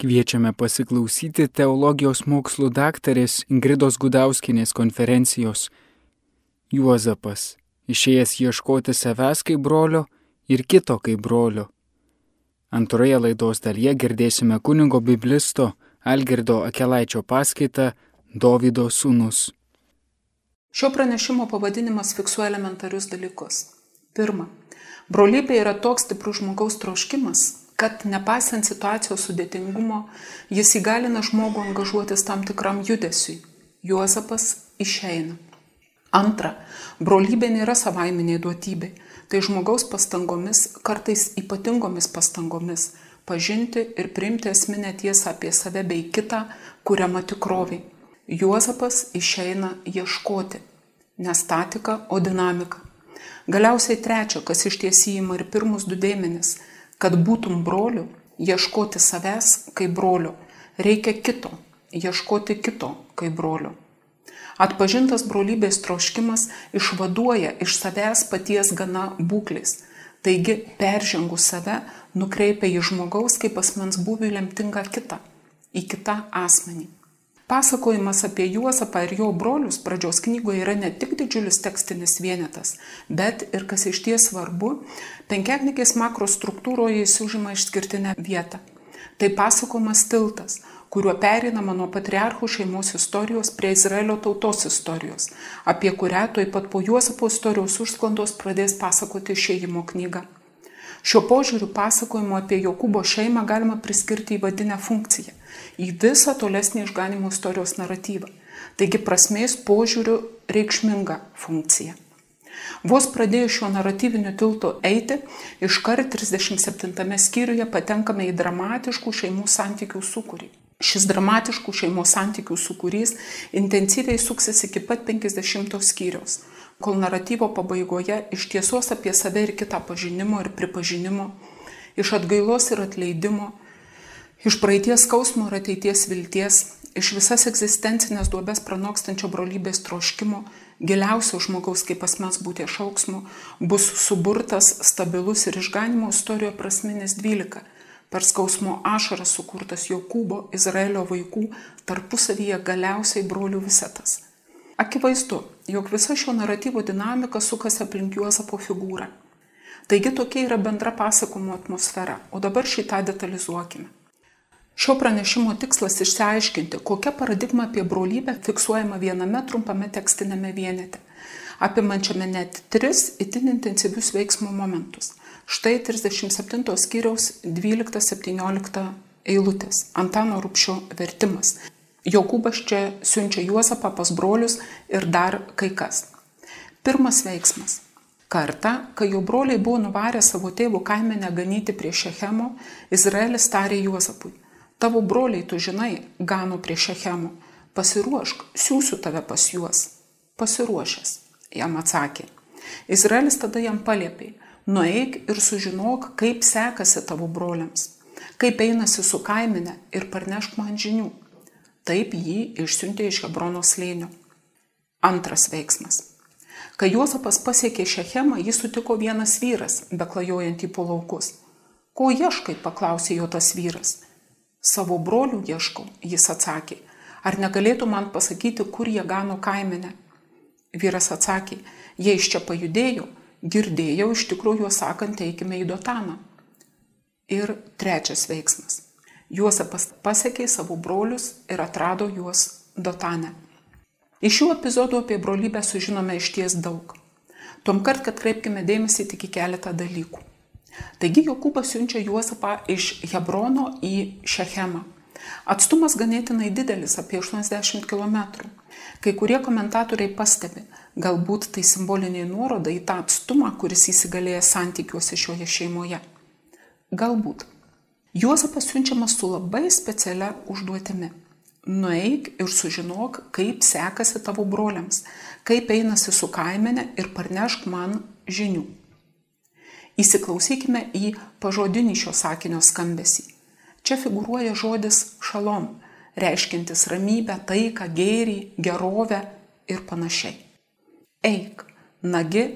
Kviečiame pasiklausyti teologijos mokslų daktarės Ingridos Gudauskinės konferencijos Juozapas, išėjęs ieškoti savęs kaip brolio ir kito kaip brolio. Antroje laidos dalyje girdėsime kunigo biblisto Algirdo Akelaičio paskaitą Dovido sūnus. Šio pranešimo pavadinimas fiksuoja elementarius dalykus. Pirma, brolybė yra toks stiprus žmogaus troškimas, kad nepaisant situacijos sudėtingumo, jis įgalina žmogų angažuotis tam tikram judesiui. Juozapas išeina. Antra, brolybė nėra savaiminė duotybė. Tai žmogaus pastangomis, kartais ypatingomis pastangomis, pažinti ir priimti esminę tiesą apie save bei kitą, kuriamą tikrovį. Juozapas išeina ieškoti. Ne statika, o dinamika. Galiausiai trečia, kas iš tiesų įima ir pirmus du dėmenis Kad būtum broliu, ieškoti savęs kaip brolio, reikia kito, ieškoti kito kaip brolio. Atpažintas brolybės troškimas išvaduoja iš savęs paties gana būklės. Taigi, peržengus save, nukreipia į žmogaus kaip asmens būvių lemtingą kitą, į kitą asmenį. Pasakojimas apie Juozapą ir jo brolius pradžios knygoje yra ne tik didžiulis tekstinis vienetas, bet ir, kas iš ties svarbu, penkiaknygės makro struktūroje jis užima išskirtinę vietą. Tai pasakojimas tiltas, kuriuo perinama nuo patriarchų šeimos istorijos prie Izraelio tautos istorijos, apie kurią tuoj pat po Juozapo istorijos užsklandos pradės pasakoti išėjimo knyga. Šiuo požiūriu pasakojimo apie Jokūbo šeimą galima priskirti į vadinę funkciją, į visą tolesnį išganimo istorijos naratyvą. Taigi prasmės požiūriu reikšminga funkcija. Vos pradėjus šiuo naratyviniu tiltu eiti, iškart 37 skyriuje patenkame į dramatiškų šeimų santykių sukūrį. Šis dramatiškų šeimos santykių sukūrys intensyviai suksis iki pat 50 skyriaus, kol naratyvo pabaigoje iš tiesos apie save ir kitą pažinimo ir pripažinimo, iš atgailos ir atleidimo, iš praeities skausmo ir ateities vilties, iš visas egzistencinės duobės pranokstančio brolybės troškimo, giliausio žmogaus kaip asmens būtie šauksmo, bus suburtas stabilus ir išganimo istorijoje prasminis dvylika per skausmo ašarą sukurtas Jokūbo, Izraelio vaikų, tarpusavyje galiausiai brolių visetas. Akivaizdu, jog visa šio naratyvo dinamika sukasi aplink Juozapo figūrą. Taigi tokia yra bendra pasakomo atmosfera, o dabar šitą detalizuokime. Šio pranešimo tikslas išsiaiškinti, kokia paradigma apie brolybę fiksuojama viename trumpame tekstinėme vienete, apimančiame net tris itin intensyvius veiksmo momentus Štai 37 skyriaus 12-17 eilutės. Antano Rupšio vertimas. Jokūbas čia siunčia Juozapą pas brolius ir dar kai kas. Pirmas veiksmas. Kartą, kai jo broliai buvo nuvarę savo tėvų kaimenę ganyti prie Šechemo, Izraelis tarė Juozapui, tavo broliai, tu žinai, gano prie Šechemo, pasiruošk, siūsiu tave pas juos. Pasiruošęs, jam atsakė. Izraelis tada jam paliepė, nueik ir sužinok, kaip sekasi tavo broliams, kaip einasi su kaiminė ir parnešk man žinių. Taip jį išsiuntė iš Hebrono slėnio. Antras veiksmas. Kai Juozapas pasiekė Šechemą, jis sutiko vienas vyras, beklajojantį po laukus. Ko ieškai, paklausė jo tas vyras. Savo brolių ieškau, jis atsakė. Ar negalėtų man pasakyti, kur jie gano kaiminę? Vyras atsakė, jie iš čia pajudėjo, girdėjau iš tikrųjų juos sakant, eikime į Dotaną. Ir trečias veiksmas. Juozapas pasiekė savo brolius ir atrado juos Dotane. Iš šių epizodų apie brolybę sužinome iš ties daug. Tom kart, kad kreipkime dėmesį tik į keletą dalykų. Taigi Jokūbas siunčia Juozapą iš Hebrono į Šechemą. Atstumas ganėtinai didelis - apie 80 km. Kai kurie komentatoriai pastebi, galbūt tai simbolinė nuoroda į tą atstumą, kuris įsigalėja santykiuose šioje šeimoje. Galbūt. Juozapas siunčiamas su labai specialia užduotimi. Nueik ir sužinok, kaip sekasi tavo broliams, kaip einasi su kaimenė ir parnešk man žinių. Įsiklausykime į pažodinį šio sakinio skambesį. Čia figuruoja žodis šalom, reiškintis ramybę, taiką, gėrį, gerovę ir panašiai. Eik, nagi,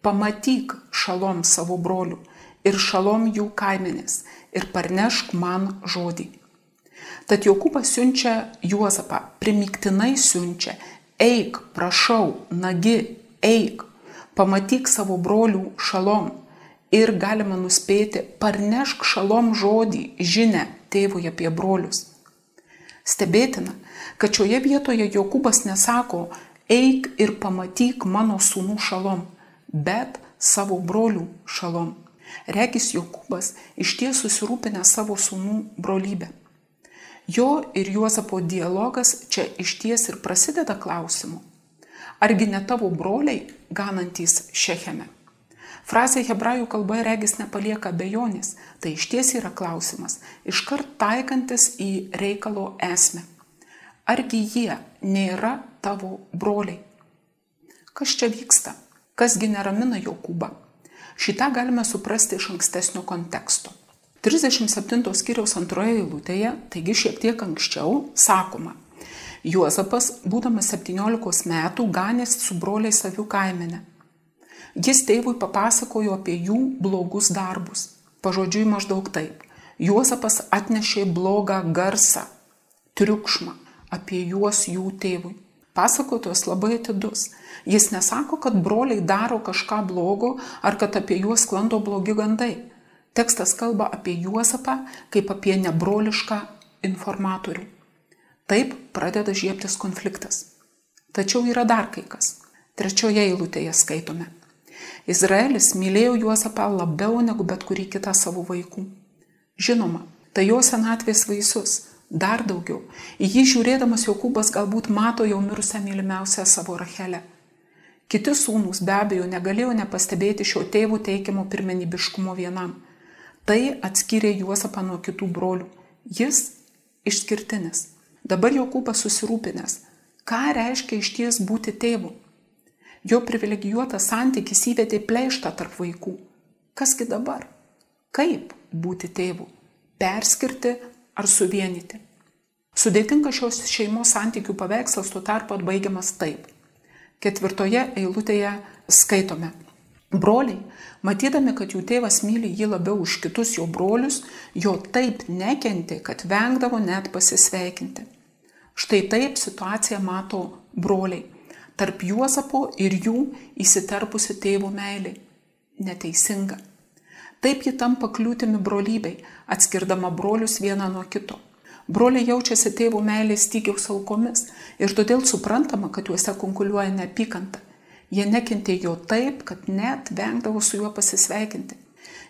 pamatyk šalom savo brolių ir šalom jų kaimenės ir parnešk man žodį. Tad Jokūbas siunčia Juozapą, primiktinai siunčia, eik, prašau, nagi, eik, pamatyk savo brolių šalom. Ir galima nuspėti, parnešk šalom žodį, žinę tėvui apie brolius. Stebėtina, kad šioje vietoje Jokūbas nesako, eik ir pamatyk mano sūnų šalom, bet savo brolių šalom. Regis Jokūbas iš ties susirūpinę savo sūnų brolybę. Jo ir Juozapo dialogas čia iš ties ir prasideda klausimu. Argi ne tavo broliai ganantys Šecheme? Frazė hebrajų kalboje regis nepalieka bejonės, tai iš ties yra klausimas, iškart taikantis į reikalo esmę. Argi jie nėra tavo broliai? Kas čia vyksta? Kasgi neramina Jokūbą? Šitą galime suprasti iš ankstesnio konteksto. 37 skyriaus antroje eilutėje, taigi šiek tiek anksčiau, sakoma, Juozapas, būdamas 17 metų, ganės su broliais avių kaimenė. Jis tėvui papasakojo apie jų blogus darbus. Pažodžiui maždaug taip. Juozapas atnešė blogą garsą, triukšmą apie juos jų tėvui. Pasakotojas labai atidus. Jis nesako, kad broliai daro kažką blogo ar kad apie juos sklando blogi gandai. Tekstas kalba apie Juozapą kaip apie nebrolišką informatorių. Taip pradeda žieptis konfliktas. Tačiau yra dar kai kas. Trečioje eilutėje skaitome. Izraelis mylėjo Juozapą labiau negu bet kurį kitą savo vaikų. Žinoma, tai jo senatvės vaisius Dar daugiau, į jį žiūrėdamas Jokūbas galbūt mato jau mirusią mylimiausią savo Rachelę. Kiti sūnūs be abejo negalėjo nepastebėti šio tėvų teikiamo pirmenybiškumo vienam. Tai atskyrė Juozapą nuo kitų brolių. Jis išskirtinis. Dabar Jokūbas susirūpinęs. Ką reiškia iš ties būti tėvu? Jo privilegijuotas santykis įvedė pleištą tarp vaikų. Kasgi dabar? Kaip būti tėvu? Perskirti ar suvienyti. Sudėtinga šios šeimos santykių paveikslas tuo tarpu atbaigiamas taip. Ketvirtoje eilutėje skaitome. Broliai, matydami, kad jų tėvas myli jį labiau už kitus jo brolius, jo taip nekentė, kad vengdavo net pasisveikinti. Štai taip situaciją mato broliai. Tarp Juozapo ir jų įsiterpusi tėvo meilė. Neteisinga. Taip ji tampa kliūtimi brolybei, atskirdama brolius vieną nuo kito. Broliai jaučiasi tėvų meilės stygiaus aukomis ir todėl suprantama, kad juose konkuliuoja neapykanta. Jie nekentė jo taip, kad net vengdavo su juo pasisveikinti.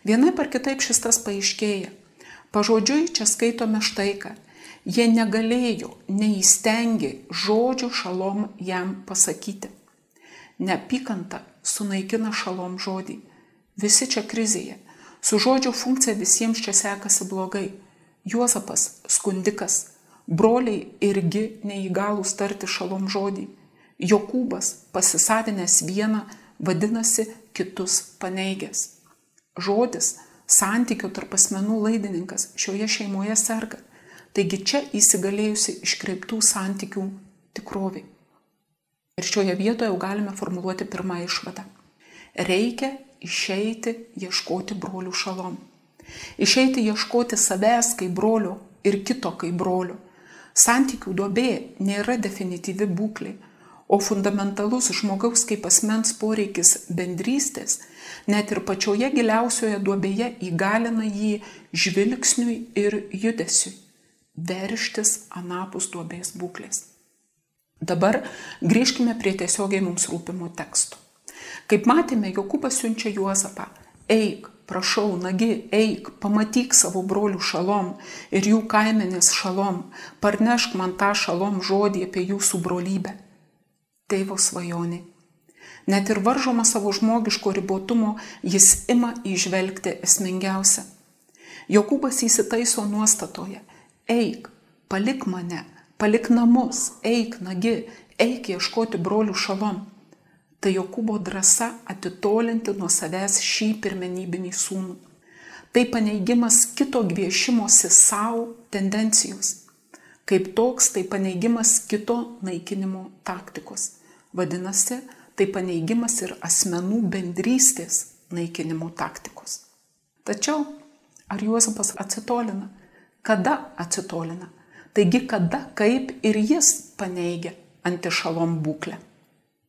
Vienaip ar kitaip šis tas paaiškėja. Pažodžiui čia skaitome štai ką. Jie negalėjo, neįstengė žodžių šalom jam pasakyti. Neapykanta sunaikina šalom žodį. Visi čia krizėje. Su žodžio funkcija visiems čia sekasi blogai. Juozapas skundikas, broliai irgi neįgalūs tarti šalom žodį. Jokūbas pasisavinęs vieną vadinasi kitus paneigęs. Žodis, santykio tarp asmenų laidininkas šioje šeimoje serga. Taigi čia įsigalėjusi iškreiptų santykių tikrovė. Ir šioje vietoje jau galime formuluoti pirmą išvadą. Reikia išeiti ieškoti brolių šalom. Išeiti ieškoti savęs kaip brolio ir kito kaip brolio. Santykių duobė nėra definityvi būklė, o fundamentalus žmogaus kaip asmens poreikis bendrystės net ir pačioje giliausioje duobėje įgalina jį žvilgsniui ir judesiui verštis anapus duobės būklės. Dabar grįžkime prie tiesiogiai mums rūpimo teksto. Kaip matėme, Jokūbas siunčia Juozapą. Eik, prašau, nagi, eik, pamatyk savo brolių šalom ir jų kaimenės šalom, parnešk man tą šalom žodį apie jūsų brolybę. Tėvo svajonė. Net ir varžoma savo žmogiško ribotumo, jis ima įžvelgti esmingiausią. Jokūbas įsitaiso nuostatoje. Eik, palik mane, palik namus, eik, nagi, eik ieškoti brolių šalom tai Jokūbo drąsa atitolinti nuo savęs šį pirmenybinį sūnų. Tai paneigimas kito gviešimosi savo tendencijos. Kaip toks, tai paneigimas kito naikinimo taktikos. Vadinasi, tai paneigimas ir asmenų bendrystės naikinimo taktikos. Tačiau, ar Juozapas atsitolina? Kada atsitolina? Taigi kada, kaip ir jis paneigia antišalom būklę.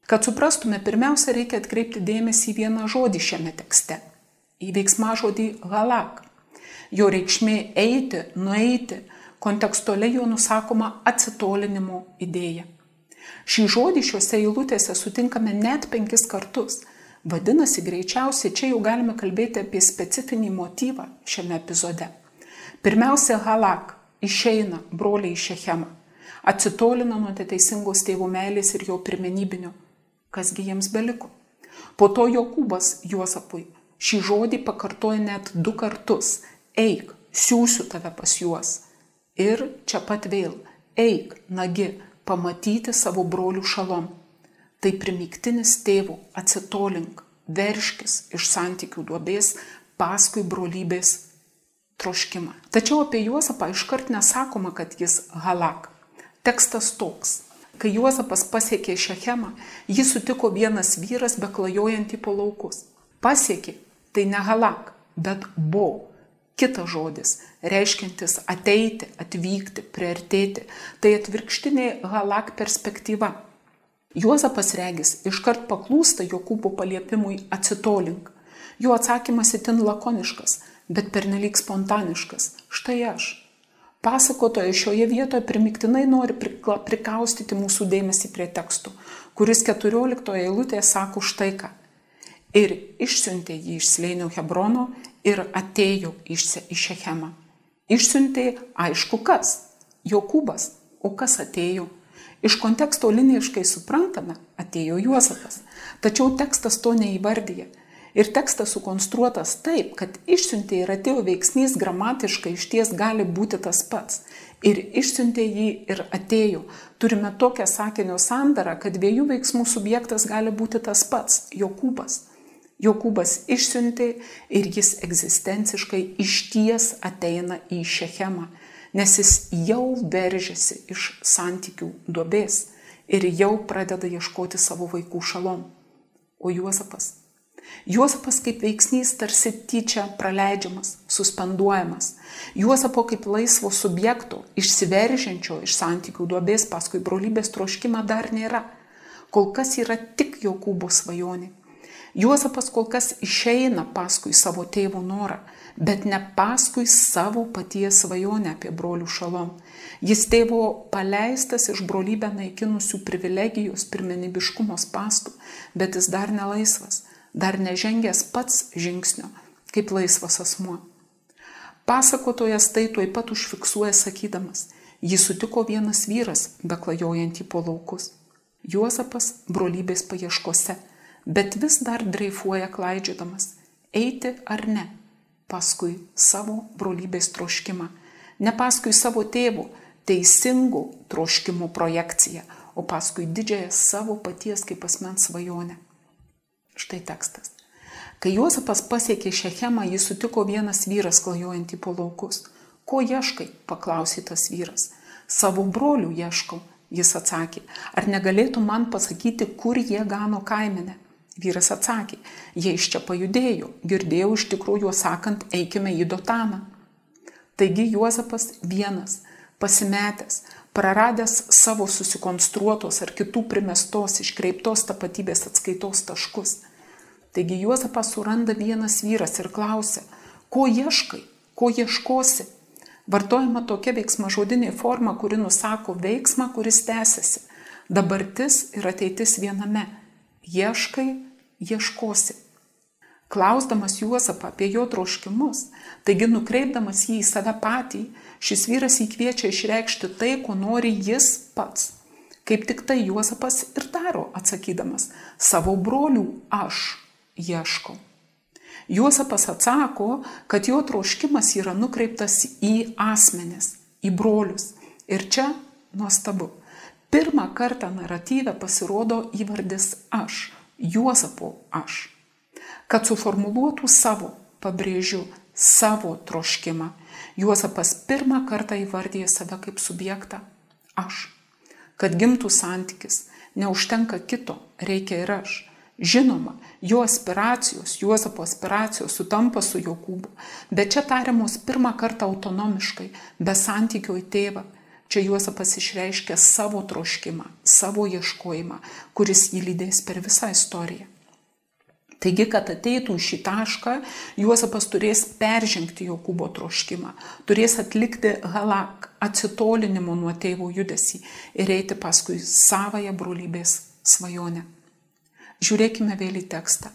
Kad suprastume, pirmiausia reikia atkreipti dėmesį į vieną žodį šiame tekste - į veiksmažodį halak. Jo reikšmė eiti, nueiti, kontekstualiai jo nusakoma atsitolinimo idėja. Šį žodį šiuose eilutėse sutinkame net penkis kartus. Vadinasi, greičiausiai čia jau galime kalbėti apie specifinį motyvą šiame epizode. Pirmiausia, halak - išeina broliai iš Šechemą. Atsitolina nuo teisingos tėvų meilės ir jo pirmenybinio kasgi jiems beliko. Po to Jokūbas Juozapui šį žodį pakartoja net du kartus - eik, siūsiu tave pas juos. Ir čia pat vėl - eik, nagi, pamatyti savo brolių šalom. Tai primiktinis tėvų atsitolink, verškis iš santykių duobės paskui brolybės troškimą. Tačiau apie Juozapą iškart nesakoma, kad jis halak. Tekstas toks. Kai Juozapas pasiekė Šechemą, jį sutiko vienas vyras beklajojantį po laukus. Pasiekė, tai ne halak, bet bo. Kitas žodis, reiškintis ateiti, atvykti, priartėti, tai atvirkštinė halak perspektyva. Juozapas regis iškart paklūsta Jokūbo paliepimui atsitolink. Jo atsakymas itin lakoniškas, bet pernelyg spontaniškas. Štai aš, Pasakotojas šioje vietoje primiktinai nori prikaustyti mūsų dėmesį prie tekstų, kuris 14 eilutėje sako štai ką. Ir išsiuntė jį iš slėnio Hebrono ir atėjo iš Šechemą. Išsiuntė aišku kas - Jokūbas, o kas atėjo. Iš konteksto linijiškai suprantame, atėjo Juozapas. Tačiau tekstas to neįvardyja. Ir tekstas sukonstruotas taip, kad išsiuntė ir atėjo veiksnys gramatiškai iš ties gali būti tas pats. Ir išsiuntė jį ir atėjo. Turime tokią sakinio sandarą, kad dviejų veiksmų subjektas gali būti tas pats - Jokūbas. Jokūbas išsiuntė ir jis egzistenciškai iš ties ateina į Šechemą, nes jis jau veržiasi iš santykių duobės ir jau pradeda ieškoti savo vaikų šalom. O Juozapas Juozapas kaip veiksnys tarsi tyčia praleidžiamas, suspenduojamas. Juozapo kaip laisvo subjekto, išsiveržiančio iš santykių duobės paskui brolybės troškimą dar nėra. Kol kas yra tik Jokūbo svajonė. Juozapas kol kas išeina paskui savo tėvo norą, bet ne paskui savo paties svajonę apie brolių šalom. Jis tėvo paleistas iš brolybę naikinusių privilegijos pirmenybiškumo spastų, bet jis dar nelaisvas dar nežengęs pats žingsnio, kaip laisvas asmuo. Pasakotojas tai tuoj pat užfiksuoja sakydamas, jį sutiko vienas vyras, beklajojantį po laukus. Juozapas brolybės paieškose, bet vis dar dreifuoja klaidžiodamas, eiti ar ne, paskui savo brolybės troškimą, ne paskui savo tėvų teisingų troškimų projekciją, o paskui didžiąją savo paties kaip asmens svajonę. Štai tekstas. Kai Juozapas pasiekė Šechemą, jį sutiko vienas vyras klajojantį po laukus. Ko ieškai? paklausė tas vyras. Savo brolių ieškau, jis atsakė. Ar negalėtų man pasakyti, kur jie gano kaimenę? Vyras atsakė, jie iš čia pajudėjo, girdėjau iš tikrųjų sakant, eikime į Dotaną. Taigi Juozapas vienas, pasimetęs, praradęs savo susikonstruotos ar kitų primestos iškreiptos tapatybės atskaitos taškus. Taigi Juozapas suranda vienas vyras ir klausia, ko ieškai, ko ieškosi. Vartojama tokia veiksma žodinė forma, kuri nusako veiksmą, kuris tęsiasi. Dabartis ir ateitis viename. Ieškai, ieškosi. Klausdamas Juozapą apie jo troškimus, taigi nukreipdamas jį į save patį, šis vyras įkviečia išreikšti tai, ko nori jis pats. Kaip tik tai Juozapas ir daro, atsakydamas, savo brolių aš ieškau. Juozapas atsako, kad jo troškimas yra nukreiptas į asmenis, į brolius. Ir čia nuostabu. Pirmą kartą naratyve pasirodo įvardis aš, Juozapo aš kad suformuluotų savo, pabrėžiu, savo troškimą. Juozapas pirmą kartą įvardė save kaip subjektą - aš. Kad gimtų santykis, neužtenka kito, reikia ir aš. Žinoma, jo aspiracijos, Juozapo aspiracijos sutampa su Jokūbu, bet čia tariamos pirmą kartą autonomiškai, be santykio į tėvą. Čia Juozapas išreiškia savo troškimą, savo ieškojimą, kuris jį lydės per visą istoriją. Taigi, kad ateitų šį tašką, Juozapas turės peržengti Jokūbo troškimą, turės atlikti halak, atsitolinimo nuo tėvo judesi ir eiti paskui savoją brolybės svajonę. Žiūrėkime vėl į tekstą.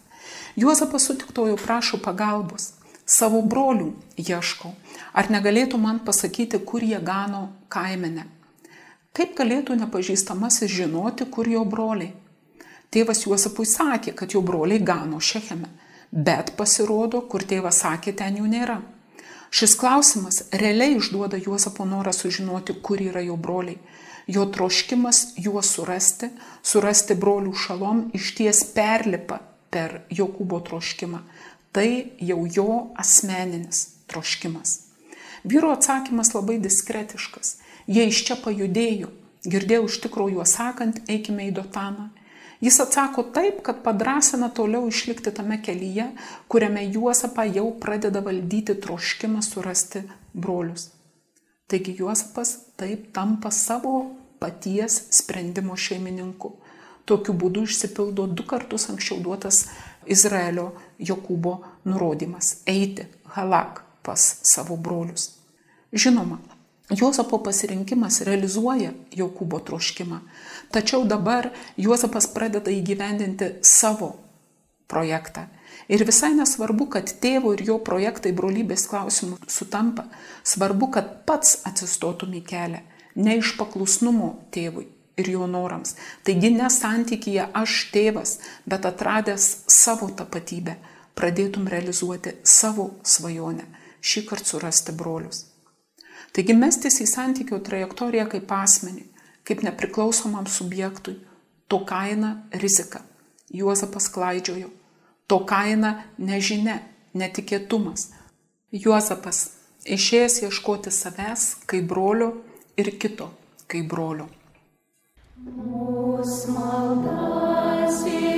Juozapas sutiktojo prašo pagalbos. Savo brolių ieškau. Ar negalėtų man pasakyti, kur jie gano kaimenę? Kaip galėtų nepažįstamasis žinoti, kur jo broliai? Tėvas Juozapui sakė, kad jo broliai gano Šecheme, bet pasirodo, kur tėvas sakė, ten jų nėra. Šis klausimas realiai išduoda Juozapo norą sužinoti, kur yra jo broliai. Jo troškimas juos surasti, surasti brolių šalom, iš ties perlipa per Jokūbo troškimą. Tai jau jo asmeninis troškimas. Vyro atsakymas labai diskretiškas. Jie iš čia pajudėjo. Girdėjau iš tikrųjų juos sakant, eikime į Dotaną. Jis atsako taip, kad padrasina toliau išlikti tame kelyje, kuriame Juozapą jau pradeda valdyti troškimas surasti brolius. Taigi Juozapas taip tampa savo paties sprendimo šeimininku. Tokiu būdu išsipildo du kartus anksčiau duotas Izraelio Jokūbo nurodymas - eiti halak pas savo brolius. Žinoma, Juozapo pasirinkimas realizuoja Jokūbo troškimą, tačiau dabar Juozapas pradeda įgyvendinti savo projektą. Ir visai nesvarbu, kad tėvo ir jo projektai brolybės klausimų sutampa, svarbu, kad pats atsistotum į kelią, ne iš paklusnumo tėvui ir jo norams. Taigi ne santykėje aš tėvas, bet atradęs savo tapatybę, pradėtum realizuoti savo svajonę, šį kartą surasti brolius. Taigi mestis į santykių trajektoriją kaip asmenį, kaip nepriklausomam subjektui, to kaina rizika. Juozapas klaidžiojo. To kaina nežinia, netikėtumas. Juozapas išėjęs ieškoti savęs kaip brolio ir kito kaip brolio. Mūsų maldas išgirsti.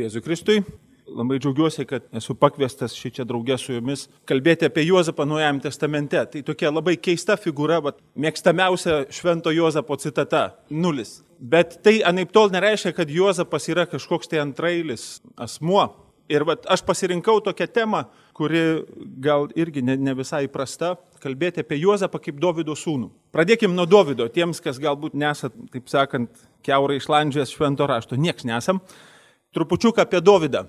Garbėsiu Kristui. Labai džiaugiuosi, kad esu pakviestas šį čia draugę su jumis kalbėti apie Juozapą Naujajame testamente. Tai tokia labai keista figūra, bet mėgstamiausia Švento Juozapo citata - nulis. Bet tai anaip tol nereiškia, kad Juozapas yra kažkoks tai antrailis asmuo. Ir vat, aš pasirinkau tokią temą, kuri gal irgi ne, ne visai prasta, kalbėti apie Juozapą kaip Davido sūnų. Pradėkim nuo Davido, tiems, kas galbūt nesat, taip sakant, keurai išlandžęs švento rašto, nieks nesam trupučiuką apie Dovydą.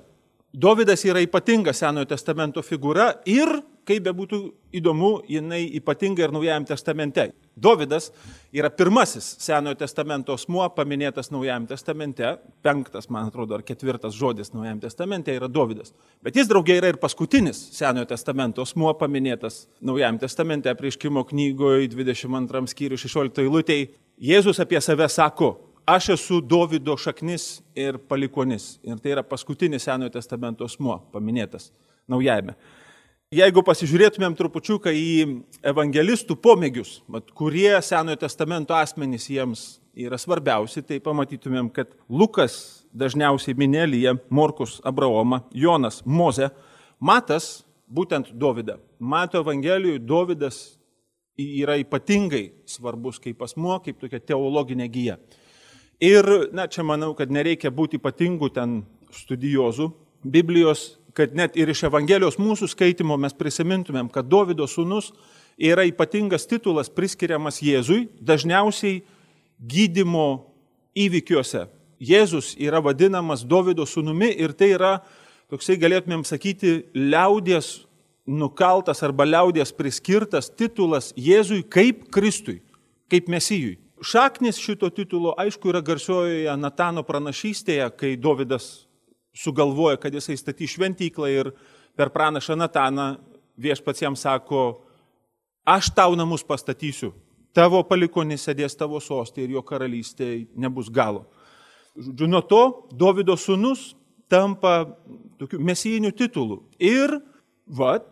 Dovydas yra ypatinga Senojo testamento figūra ir, kaip bebūtų įdomu, jinai ypatinga ir Naujajame testamente. Dovydas yra pirmasis Senojo testamento asmuo paminėtas Naujajame testamente, penktas, man atrodo, ar ketvirtas žodis Naujajame testamente yra Dovydas. Bet jis draugiai yra ir paskutinis Senojo testamento asmuo paminėtas Naujajame testamente, prieškimo knygoje 22 skyrių 16 eilutėje. Jėzus apie save sako, aš esu Davido šaknis ir palikonis. Ir tai yra paskutinis Senojo testamento asmuo paminėtas naujajame. Jeigu pasižiūrėtumėm trupučiuką į evangelistų pomėgius, kurie Senojo testamento asmenys jiems yra svarbiausi, tai pamatytumėm, kad Lukas dažniausiai minėlyje Morkus Abraomą, Jonas Moze, Matas būtent Dovydą. Mato Evangelijoje Dovydas yra ypatingai svarbus kaip asmuo, kaip tokia teologinė gyja. Ir, na, čia manau, kad nereikia būti ypatingų ten studijozų Biblijos, kad net ir iš Evangelijos mūsų skaitimo mes prisimintumėm, kad Davido sūnus yra ypatingas titulas priskiriamas Jėzui, dažniausiai gydimo įvykiuose. Jėzus yra vadinamas Davido sūnumi ir tai yra, toksai galėtumėm sakyti, liaudies nukaltas arba liaudies priskirtas titulas Jėzui kaip Kristui, kaip Mesijui. Šaknis šito titulo, aišku, yra garsiojoje Natano pranašystėje, kai Davidas sugalvoja, kad jisai statys šventyklą ir per pranašą Nataną viešpats jam sako, aš tau namus pastatysiu, tavo palikonis sėdės tavo sostė ir jo karalystė nebus galo. Žodžiu, nuo to Davido sūnus tampa tokiu mesijiniu titulu. Ir, vad,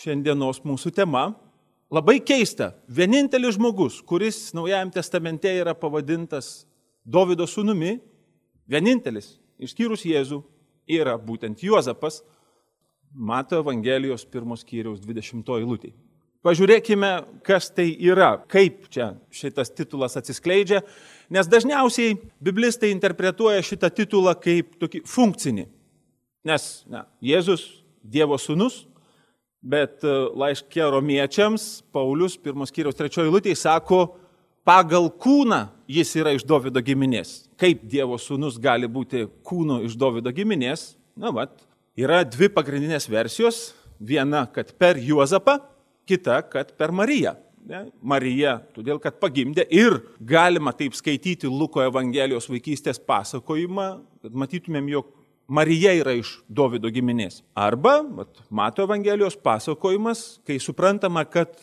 šiandienos mūsų tema Labai keista, vienintelis žmogus, kuris Naujajame testamente yra pavadintas Davido sūnumi, vienintelis, išskyrus Jėzų, yra būtent Juozapas, Mato Evangelijos pirmos kiriaus 20 eilutė. Pažiūrėkime, kas tai yra, kaip čia šitas titulas atsiskleidžia, nes dažniausiai biblistai interpretuoja šitą titulą kaip tokį funkcinį. Nes na, Jėzus, Dievo sūnus, Bet e, laiškė romiečiams Paulius, pirmos kiriaus trečiojo eilutėje, sako, pagal kūną jis yra iš Davido giminės. Kaip Dievo sūnus gali būti kūno iš Davido giminės? Na, vat, yra dvi pagrindinės versijos. Viena, kad per Juozapą, kita, kad per Mariją. Ne? Marija, todėl kad pagimdė ir galima taip skaityti Luko Evangelijos vaikystės pasakojimą, kad matytumėm, jog Marija yra iš Davido giminės. Arba, vat, mato Evangelijos pasakojimas, kai suprantama, kad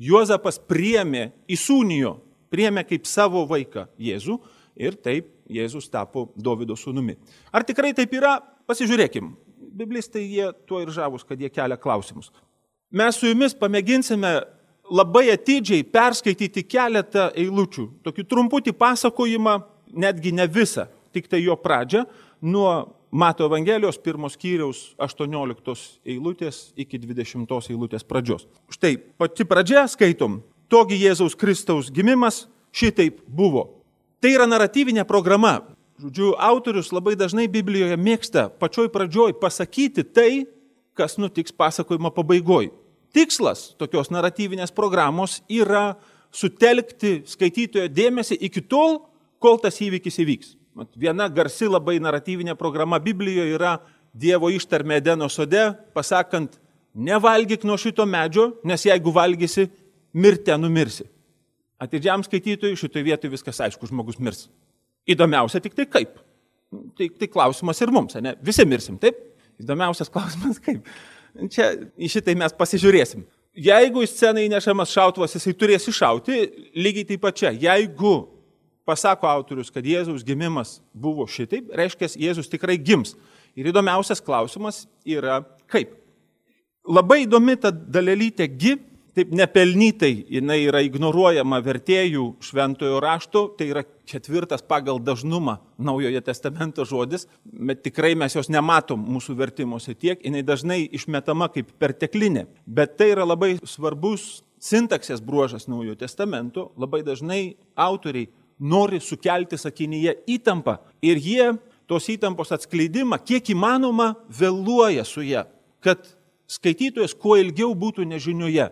Juozapas priemė, įsūnijo, priemė kaip savo vaiką Jėzų ir taip Jėzus tapo Davido sūnumi. Ar tikrai taip yra? Pasižiūrėkim. Biblistai jie tuo ir žavus, kad jie kelia klausimus. Mes su jumis pamėginsime labai atidžiai perskaityti keletą eilučių, tokį trumputį pasakojimą, netgi ne visą, tik tai jo pradžią, nuo Mato Evangelijos pirmos kyriaus 18 eilutės iki 20 eilutės pradžios. Štai pati pradžia skaitom, togi Jėzaus Kristaus gimimas šitaip buvo. Tai yra naratyvinė programa. Žodžiu, autorius labai dažnai Biblijoje mėgsta pačioj pradžioj pasakyti tai, kas nutiks pasakojimo pabaigoj. Tikslas tokios naratyvinės programos yra sutelkti skaitytojo dėmesį iki tol, kol tas įvykis įvyks. Viena garsi labai naratyvinė programa Biblijoje yra Dievo ištarmė Edeno sode, pasakant, nevalgyk nuo šito medžio, nes jeigu valgysi, mirte numirsi. Atidžiam skaitytojui šitoje vietoje viskas aišku, žmogus mirs. Įdomiausia tik tai kaip. Tai, tai klausimas ir mums, ne? Visi mirsim, taip? Įdomiausias klausimas kaip. Čia į šitai mes pasižiūrėsim. Jeigu į sceną įnešamas šautuvas, jisai turės iššauti, lygiai taip pat čia. Jeigu pasako autorius, kad Jėzaus gimimas buvo šitaip, reiškia, Jėzus tikrai gims. Ir įdomiausias klausimas yra kaip. Labai įdomi ta dalelytė gi taip nepelnytai jinai yra ignoruojama vertėjų šventojo rašto, tai yra ketvirtas pagal dažnumą Naujojo testamento žodis, bet tikrai mes jos nematom mūsų vertimuose tiek, jinai dažnai išmetama kaip perteklinė, bet tai yra labai svarbus sintaksės bruožas Naujojo testamento, labai dažnai autoriai nori sukelti sakinyje įtampą ir jie tos įtampos atskleidimą kiek įmanoma vėluoja su ją, kad skaitytojas kuo ilgiau būtų nežinioje.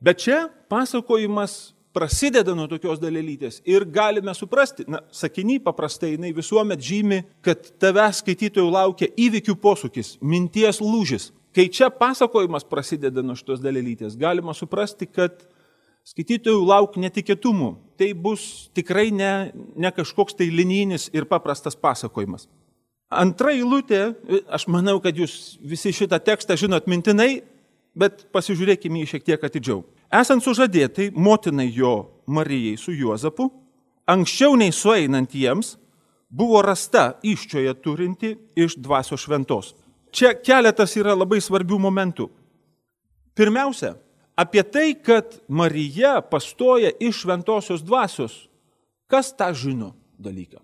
Bet čia pasakojimas prasideda nuo tokios dalelytės ir galime suprasti, na, sakiny paprastai jinai visuomet žymi, kad tave skaitytojų laukia įvykių posūkis, minties lūžis. Kai čia pasakojimas prasideda nuo šitos dalelytės, galima suprasti, kad skaitytojų lauk netikėtumų. Tai bus tikrai ne, ne kažkoks tai linijinis ir paprastas pasakojimas. Antra eilutė, aš manau, kad jūs visi šitą tekstą žinot mintinai, bet pasižiūrėkime jį šiek tiek atidžiau. Esant sužadėtai motinai jo Marijai su Juozapu, anksčiau nei sueinant jiems, buvo rasta iščioje turinti iš dvasios šventos. Čia keletas yra labai svarbių momentų. Pirmiausia, apie tai, kad Marija pastoja iš šventosios dvasios. Kas tą žino dalyką?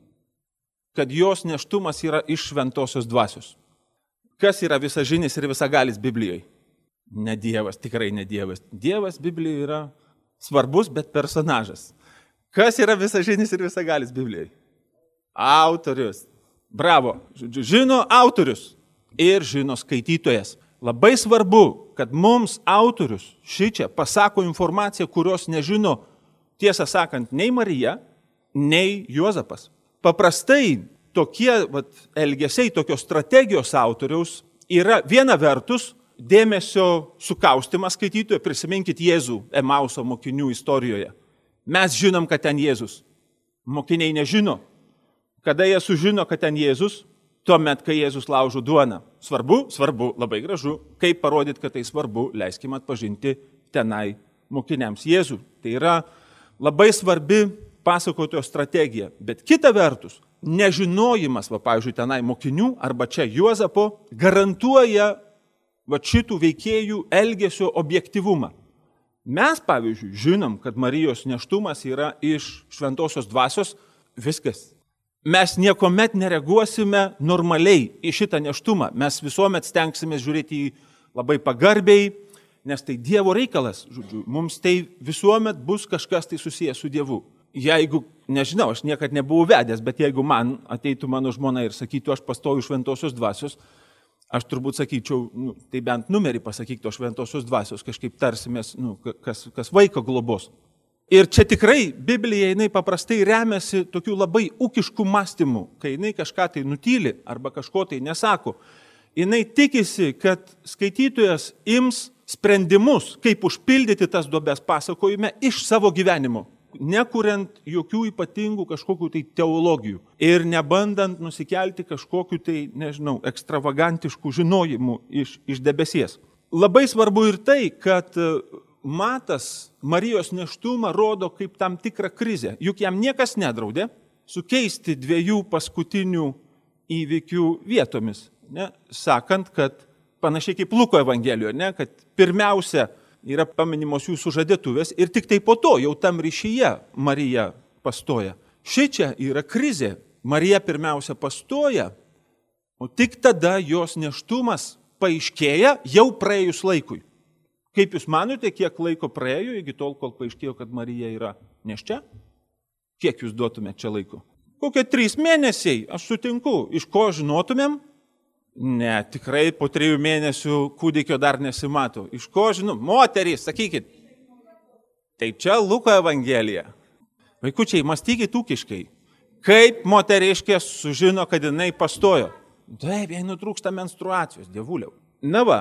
Kad jos neštumas yra iš šventosios dvasios. Kas yra visažinis ir visagalis Biblijoje? Ne Dievas, tikrai ne Dievas. Dievas Biblijoje yra svarbus, bet personažas. Kas yra visažinis ir visagalis Biblijoje? Autorius. Bravo. Žodžiu, žino autorius ir žino skaitytojas. Labai svarbu, kad mums autorius šičia pasako informaciją, kurios nežino, tiesą sakant, nei Marija, nei Juozapas. Paprastai tokie vat, elgesiai, tokios strategijos autoriaus yra viena vertus dėmesio sukaustimas skaitytojų, prisiminkit Jėzų Emauso mokinių istorijoje. Mes žinom, kad ten Jėzus. Mokiniai nežino. Kada jie sužino, kad ten Jėzus, tuomet, kai Jėzus laužo duoną. Svarbu, svarbu, labai gražu. Kaip parodyti, kad tai svarbu, leiskime atpažinti tenai mokiniams Jėzų. Tai yra labai svarbi pasakotojo strategija. Bet kita vertus, nežinojimas, va, pavyzdžiui, tenai mokinių arba čia Juozapo garantuoja va šitų veikėjų elgesio objektivumą. Mes, pavyzdžiui, žinom, kad Marijos neštumas yra iš šventosios dvasios, viskas. Mes niekuomet nereaguosime normaliai į šitą neštumą. Mes visuomet stengsime žiūrėti jį labai pagarbiai, nes tai Dievo reikalas, žodžiu. Mums tai visuomet bus kažkas tai susijęs su Dievu. Jeigu, nežinau, aš niekada nebuvau vedęs, bet jeigu man ateitų mano žmona ir sakytų, aš pastoju šventosios dvasios, Aš turbūt sakyčiau, nu, tai bent numerį pasakyk to šventosios dvasios, kažkaip tarsimės, nu, kas, kas vaiko globos. Ir čia tikrai Biblija jinai paprastai remiasi tokiu labai ūkišku mąstymu, kai jinai kažką tai nutyli arba kažko tai nesako. Jinai tikisi, kad skaitytojas ims sprendimus, kaip užpildyti tas duobes pasakojime iš savo gyvenimo nekuriant jokių ypatingų kažkokių tai teologijų ir nebandant nusikelti kažkokiu tai, nežinau, ekstravagantiškų žinojimų iš, iš debesies. Labai svarbu ir tai, kad Matas Marijos neštumą rodo kaip tam tikrą krizę. Juk jam niekas nedraudė sukeisti dviejų paskutinių įvykių vietomis, ne? sakant, kad panašiai kaip Luko Evangelijoje, ne? kad pirmiausia yra paminimos jų sužadėtuvės ir tik tai po to jau tam ryšyje Marija pastoja. Šičia yra krizė. Marija pirmiausia pastoja, o tik tada jos neštumas paaiškėja jau praėjus laikui. Kaip Jūs manote, kiek laiko praėjo iki tol, kol paaiškėjo, kad Marija yra neščia? Kiek Jūs duotumėte čia laiko? Kokie trys mėnesiai, aš sutinku, iš ko žinotumėm, Ne, tikrai po trijų mėnesių kūdikio dar nesimato. Iš ko žinau? Moterys, sakykit. Tai čia Luko Evangelija. Vaikučiai, mąstykit ūkiškai. Kaip moteriškė sužino, kad jinai pastojo? Taip, jei nutrūksta menstruacijos, dievuliau. Na va,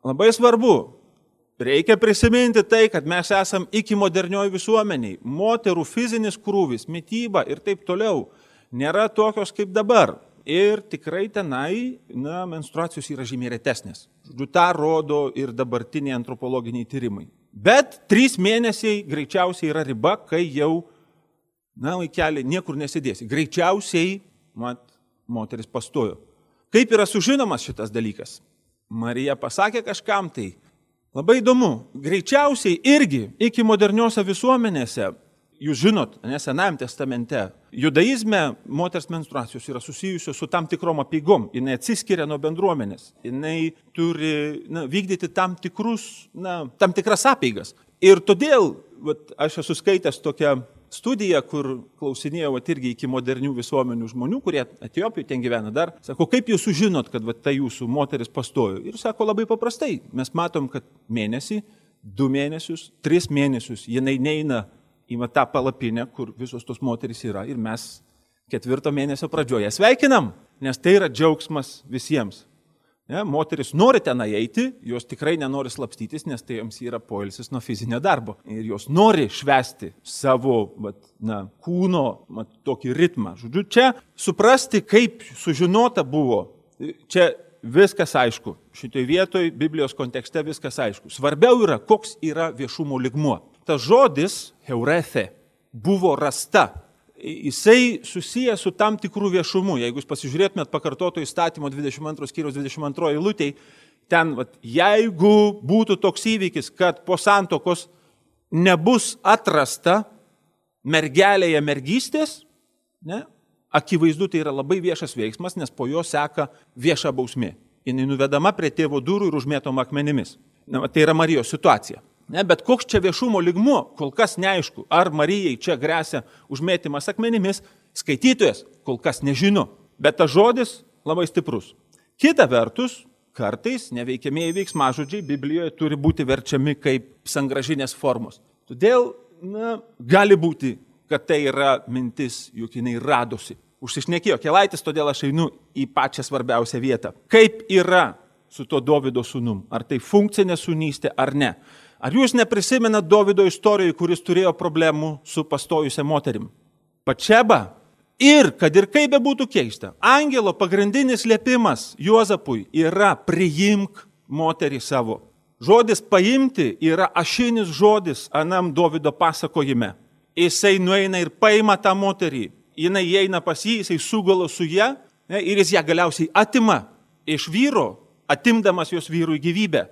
labai svarbu. Reikia prisiminti tai, kad mes esam iki modernioji visuomeniai. Moterų fizinis krūvis, mytyba ir taip toliau nėra tokios kaip dabar. Ir tikrai tenai, na, menstruacijos yra žymiai retesnės. Žodžiu, tą rodo ir dabartiniai antropologiniai tyrimai. Bet trys mėnesiai greičiausiai yra riba, kai jau, na, vaikeli, niekur nesidėsi. Greičiausiai, mat, moteris pastojo. Kaip yra sužinomas šitas dalykas? Marija pasakė kažkam tai. Labai įdomu, greičiausiai irgi iki moderniose visuomenėse jūs žinot, ne Senajame testamente, judaizme moters menstruacijos yra susijusios su tam tikrom apygom, jinai atsiskiria nuo bendruomenės, jinai turi na, vykdyti tam, tikrus, na, tam tikras apeigas. Ir todėl vat, aš esu skaitęs tokią studiją, kur klausinėjau vat, irgi iki modernių visuomenių žmonių, kurie Etijopijoje ten gyvena dar, sako, kaip jūs sužinot, kad vat, ta jūsų moteris pastojo. Ir sako labai paprastai, mes matom, kad mėnesį, du mėnesius, tris mėnesius jinai neina į tą palapinę, kur visos tos moterys yra ir mes ketvirto mėnesio pradžioje sveikinam, nes tai yra džiaugsmas visiems. Ne, moteris nori ten eiti, jos tikrai nenori slapstytis, nes tai joms yra poilsis nuo fizinio darbo. Ir jos nori švesti savo vat, na, kūno vat, tokį ritmą. Žodžiu, čia suprasti, kaip sužinota buvo, čia viskas aišku. Šitoje vietoje Biblijos kontekste viskas aišku. Svarbiau yra, koks yra viešumo ligmuo tas žodis heurethe buvo rasta. Jisai susijęs su tam tikrų viešumu. Jeigu jūs pasižiūrėtumėt pakartoto įstatymo 22 skyrius 22 eilutėj, ten, vat, jeigu būtų toks įvykis, kad po santokos nebus atrasta mergelėje mergystės, ne, akivaizdu tai yra labai viešas veiksmas, nes po jo seka vieša bausmė. Jis nuvedama prie tėvo durų ir užmėtoma akmenimis. Na, tai yra Marijos situacija. Ne, bet koks čia viešumo ligmuo, kol kas neaišku, ar Marijai čia grėsia užmėtymas akmenimis, skaitytojas kol kas nežino, bet tas žodis labai stiprus. Kita vertus, kartais neveikiamieji veiksmažodžiai Biblijoje turi būti verčiami kaip sangražinės formos. Todėl na, gali būti, kad tai yra mintis, juk jinai radosi. Užsišnekėjo kelaitis, todėl aš einu į pačią svarbiausią vietą. Kaip yra su to Davido sunum? Ar tai funkcinė sunystė ar ne? Ar jūs neprisimenat Davido istorijoje, kuris turėjo problemų su pastojusią moterim? Pačiaba. Ir, kad ir kaip bebūtų keista, angelo pagrindinis liepimas Juozapui yra priimk moterį savo. Žodis paimti yra ašinis žodis anam Davido pasakojime. Jisai nueina ir paima tą moterį, jinai įeina pas jį, jisai sugalo su ją ne, ir jis ją galiausiai atima iš vyro, atimdamas jos vyrui gyvybę.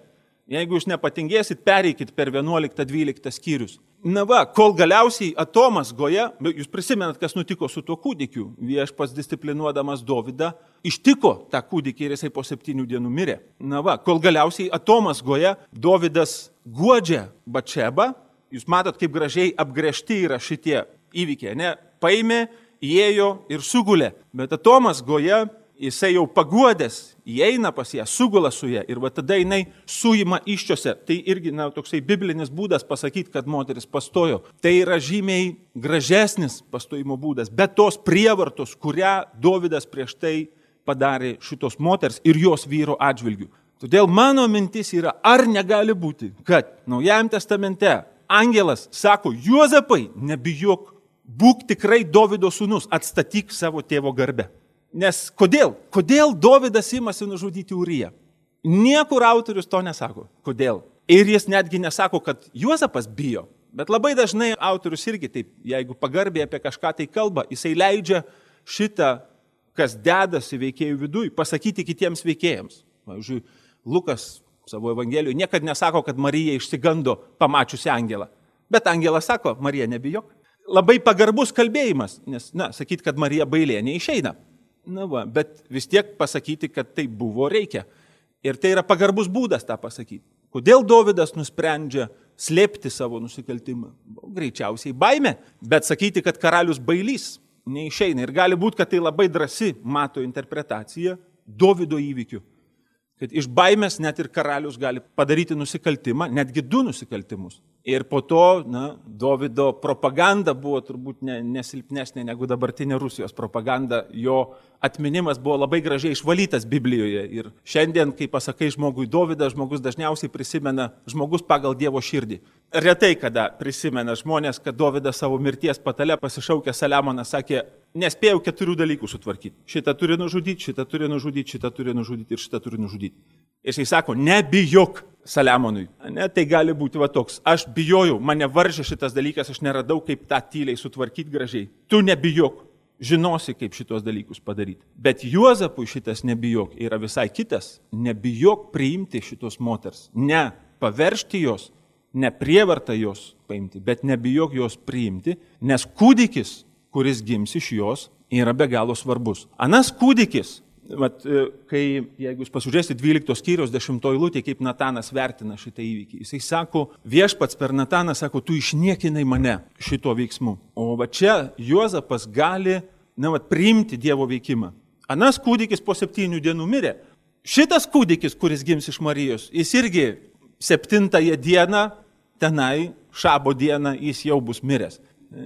Jeigu jūs nepatingėsit, pereikit per 11-12 skyrius. Na va, kol galiausiai atomas goja, jūs prisimenat, kas nutiko su tuo kūdikiu. Viešpas disciplinuodamas Dovydą ištiko tą kūdikį ir jisai po septynių dienų mirė. Na va, kol galiausiai atomas goja, Dovydas guodžia Bačebą. Jūs matot, kaip gražiai apgrėžti yra šitie įvykiai. Ne, paėmė, įėjo ir sugulė. Bet atomas goja jisai jau paguodęs, įeina pas ją, sugula su ją ir va tada jinai suima iščiose. Tai irgi, na, toksai biblinis būdas pasakyti, kad moteris pastojo. Tai yra žymiai gražesnis pastojimo būdas, bet tos prievartos, kurią Davidas prieš tai padarė šitos moters ir jos vyro atžvilgių. Todėl mano mintis yra, ar negali būti, kad Naujajame testamente angelas sako, Juozapai, nebijok, būk tikrai Davido sūnus, atstatyk savo tėvo garbę. Nes kodėl? Kodėl Davidas imasi nužudyti Uriją? Niekur autorius to nesako. Kodėl? Ir jis netgi nesako, kad Juozapas bijo. Bet labai dažnai autorius irgi taip, jeigu pagarbiai apie kažką tai kalba, jisai leidžia šitą, kas dedasi veikėjų viduje, pasakyti kitiems veikėjams. Pavyzdžiui, Lukas savo Evangelijoje niekada nesako, kad Marija išsigando pamačiusi angelą. Bet angelas sako, Marija nebijok. Labai pagarbus kalbėjimas, nes, na, sakyti, kad Marija bailė neišeina. Na va, bet vis tiek pasakyti, kad tai buvo reikia. Ir tai yra pagarbus būdas tą pasakyti. Kodėl Davidas nusprendžia slėpti savo nusikaltimą? Greičiausiai baime, bet sakyti, kad karalius bailys neišeina. Ir gali būti, kad tai labai drasi mato interpretacija Davido įvykių. Kad iš baimės net ir karalius gali padaryti nusikaltimą, netgi du nusikaltimus. Ir po to, na, Davido propaganda buvo turbūt ne, nesilpnesnė negu dabartinė Rusijos propaganda. Jo atminimas buvo labai gražiai išvalytas Biblijoje. Ir šiandien, kai pasakai žmogui Davidą, žmogus dažniausiai prisimena žmogus pagal Dievo širdį. Retai kada prisimena žmonės, kad Davidas savo mirties patale pasišaukė Saliamoną, sakė, nespėjau keturių dalykų sutvarkyti. Šitą turi nužudyti, šitą turi nužudyti, šitą turi nužudyti ir šitą turi nužudyti. Ir jisai sako, nebijok Saliamonui. Ne, tai gali būti va toks. Aš bijojau, mane varžė šitas dalykas, aš neradau, kaip tą tyliai sutvarkyti gražiai. Tu nebijok, žinosi, kaip šitos dalykus padaryti. Bet Juozapui šitas nebijok yra visai kitas. Nebijok priimti šitos moters. Ne paveršti jos, ne prievarta jos paimti, bet nebijok jos priimti, nes kūdikis, kuris gims iš jos, yra be galo svarbus. Anas kūdikis vat, e, kai, jeigu jūs pasižiūrėsite 12 skyriaus 10 lūtė, kaip Natanas vertina šitą įvykį, jisai sako, viešpats per Nataną sako, tu išniekinai mane šito veiksmu. O va čia Juozapas gali, na, vat, priimti Dievo veikimą. Anas kūdikis po septynių dienų mirė. Šitas kūdikis, kuris gims iš Marijos, jis irgi septintąją dieną, tenai, šabo dieną, jis jau bus miręs.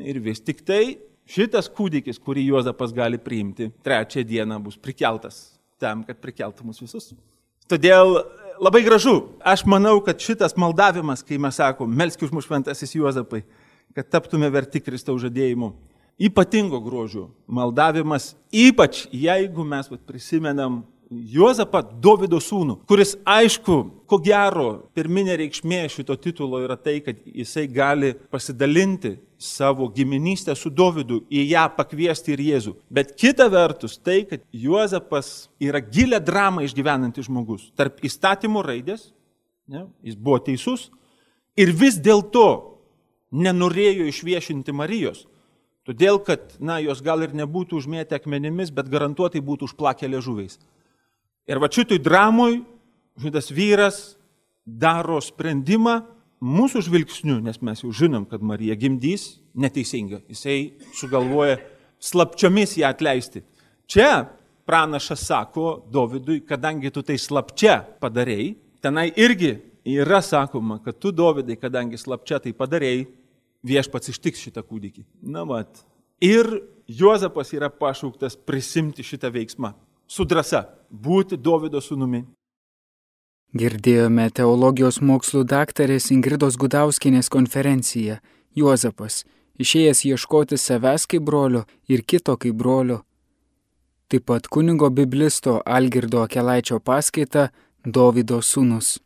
Ir vis tik tai Šitas kūdikis, kurį Juozapas gali priimti, trečią dieną bus prikeltas tam, kad prikeltų mus visus. Todėl labai gražu. Aš manau, kad šitas maldavimas, kai mes sakom, melski už mūsų šventasis Juozapai, kad taptume verti Kristaus žadėjimu, ypatingo grožio maldavimas, ypač jeigu mes vat, prisimenam Juozapą Davido sūnų, kuris aišku, ko gero, pirminė reikšmė šito titulo yra tai, kad jisai gali pasidalinti savo giminystę su Davidu, į ją pakviesti ir Jėzų. Bet kita vertus tai, kad Juozapas yra gilę dramą išgyvenantis žmogus. Tarp įstatymų raidės, ne, jis buvo teisus ir vis dėlto nenorėjo išviešinti Marijos. Todėl, kad, na, jos gal ir nebūtų užmėtę akmenimis, bet garantuotai būtų užplakę liežuviais. Ir va šitoj dramoj šitas vyras daro sprendimą mūsų žvilgsniu, nes mes jau žinom, kad Marija gimdys neteisinga. Jisai sugalvoja slapčiomis ją atleisti. Čia pranašas sako Dovydui, kadangi tu tai slapčia padarėjai, tenai irgi yra sakoma, kad tu Dovydai, kadangi slapčia tai padarėjai, viešpats ištiks šitą kūdikį. Na mat. Ir Juozapas yra pašauktas prisimti šitą veiksmą su drąsa būti Davido sūnumi. Girdėjome teologijos mokslų daktarės Ingridos Gudauskinės konferenciją Juozapas, išėjęs ieškoti savęs kaip brolio ir kito kaip brolio. Taip pat kunigo biblisto Algirdo Kelaičio paskaita Davido sūnus.